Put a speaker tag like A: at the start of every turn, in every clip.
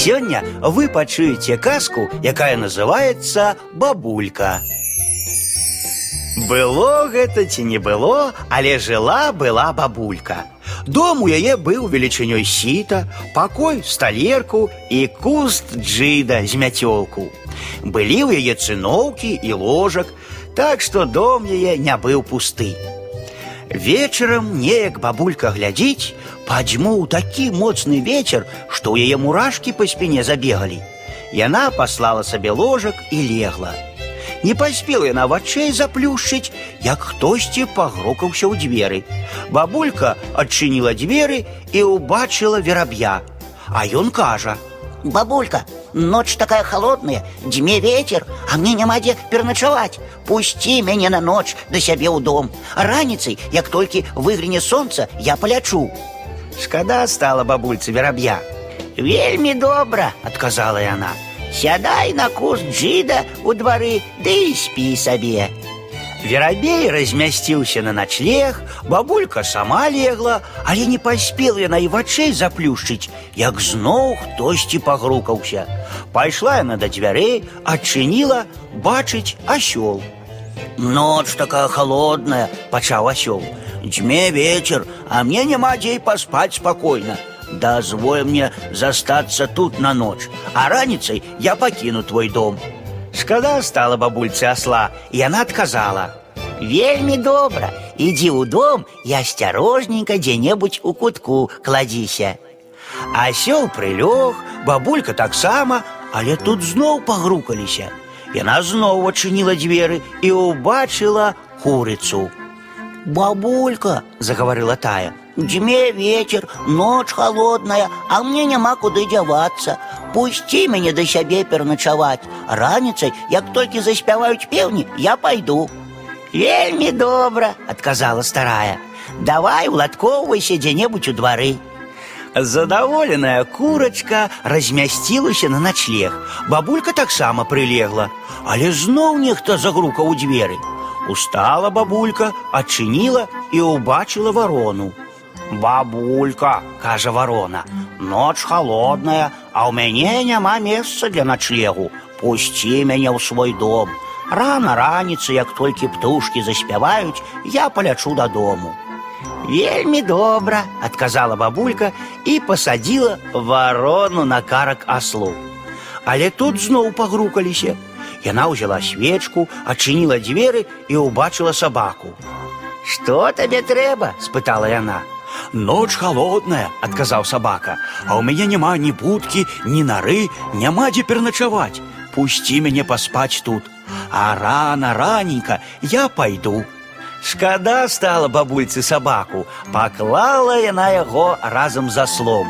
A: Сёння вы пачуеце казку, якая называется бабулька. Было гэта ці не было, але жила была бабулька. Дом у яе быў велічынёй сіта, пакой сталерку і куст джыда з мяцёлку. Былі ў яе цыноўкі і ложак, так што дом яе не быў пусты. Вечарам неяк бабулька глядзіць, падзьмуў такі моцны вечар, што ў яе мурашкі па спіне забегалі. Яна паслала сабе ложак і легла. Не паспела яна вачэй заплюшчыць, як хтосьці пагрокаўся ў дзверы. Бабулька адчыніла дзверы і ўбачыла вераб'я. А ён кажа: «
B: Бабулька, ноч такая холодная, дзьме ветер, а мне няма дзе пераначаваць. Пусці мяне на ноч да сябе ў дом. Раніцай, як толькі выгляне сонца, я палячу.
A: Шкада стала бабульцы вераб'я.
B: Вельмі добра, адказала яна. Сядай на куст джида у двары, ды і спі сабе.
A: Верабей размясціўся на начлег, бабулька сама легла, але не паспела яна і вачэй заплюшчыць, як зноў хтосьці пагрукаўся. Пайшла яна да дзвярэй, адчыніла, бачыць асёл.
B: Ноч такая холодная, пачаў асёл. Дзьме вечер, а мне няма дзе паспаць спакойна. Дазволь мне застаться тут на ночь, а раніцай я пакіну твой дом.
A: Шкада стала бабульцы осла, і яна адказала: «
B: Вельмі добра, ідзі ў дом і асцярожненька дзе-небудзь у кутку кладзіся.
A: Асёл прылёг, бабулька таксама, але тут зноў пагрукаліся. Яна зноў адчыніла дзверы і ўбачыла курыцу.
B: Бабулька, заговорила тая, Дзьме вечер, ночь холодная, а мне няма куды дзявацца. Пусці мяне да сябе пераначаваць. Раніцай, як толькі заспяваюць пеўні, я пойду. Вельмі добра, адказала старая. Давай уладкоўвайся дзе-небудзь у двары.
A: Задаволеная курочка размясцілася на начлег. Бабулька таксама прылегла, але зноў нехта загрукаў у дзверы. Устала бабулька, адчыніла і ўбачыла варону. Бабулька, кажа ворона, ноч холодная, а у мяне няма месца для начлегу. Пусці мяне ў свой дом. Рано раніцы, як толькі птушки заспяваюць, я палячу дадому.
B: Вельмі добра, адказала бабулька і пасадзіла варону на карак аслу.
A: Але тут зноў пагрукаліся. Яна ўзяла свечку, адчыніла дзверы і ўбачыла сабаку.
B: Што табе трэба? спытала яна.
A: Ноч холодная, адказаў сабака, а ў мяне няма ні будкі, ні нары, няма дзе пераначаваць. Пусці мяне паспаць тут. А рана раненька я пойду. Шкада стала бабульцы сабаку, паклала яна яго разам за слом.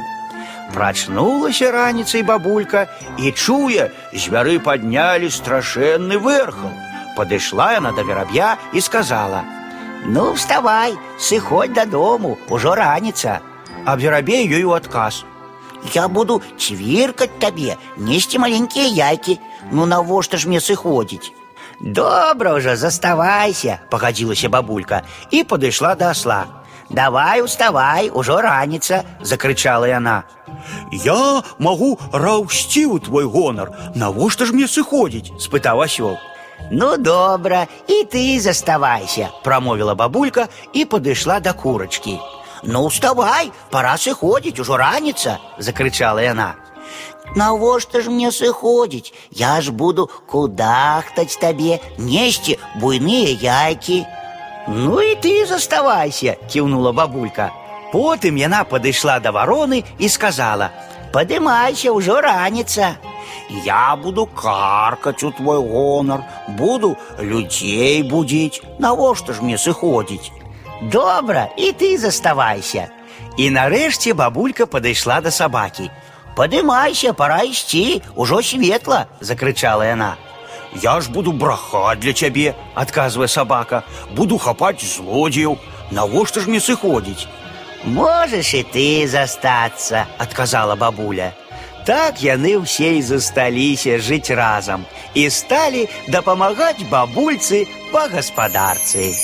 A: Прачнулася раніцай бабулька і чуе, звяры паднялі страшэнны вэрхал. Падышла яна да вераб'я і сказала: «
B: Ну, вставай, сыходь дадому, ужо раніца.
A: А верабей ёй у адказ.
B: Я буду цвіркаць табе, несці маленькія яйкі. Ну навошта ж мне сыходзіць?
A: Добра ўжо заставайся, пагадзілася бабулька і падышла да асла.
B: Давай уставай, ужо раніца, закрычала яна.
A: Я магу раўсці ў твой гонар. Навошта ж мне сыходзіць? спытаў асёл.
B: Ну добра, і ты заставайся, промовила бабулька і подышла до курочки. Ну, вставай, пора сыходзіць, ужо раніца, закрычала яна. Навошта ж мне сыходзіць? Я ж буду кудахтаць табе, несці буйныя яйкі.
A: Ну і ты заставайся, кіўнула бабулька. Потым яна падышла да вароны і сказала: «
B: Падымайся, ўжо раніца.
A: Я буду каркаць у твой гонар, буду людзей будзіць, навошта ж мне сыходзіць.
B: Добра, і ты заставайся.
A: І нарэшце бабулька падышла да сабакі.
B: Падымайся, пора ісці, ужо светла, закрычала яна.
A: Я ж буду брахаць для цябе, адказвае сабака, буду хапаць злодзеяў, навошта ж мне сыходзіць.
B: Можаш і ты застацца, адказала бабуля.
A: Так яны ўсе і засталіся жыць разам і сталі дапамагаць бабульцы па гаспадарцы.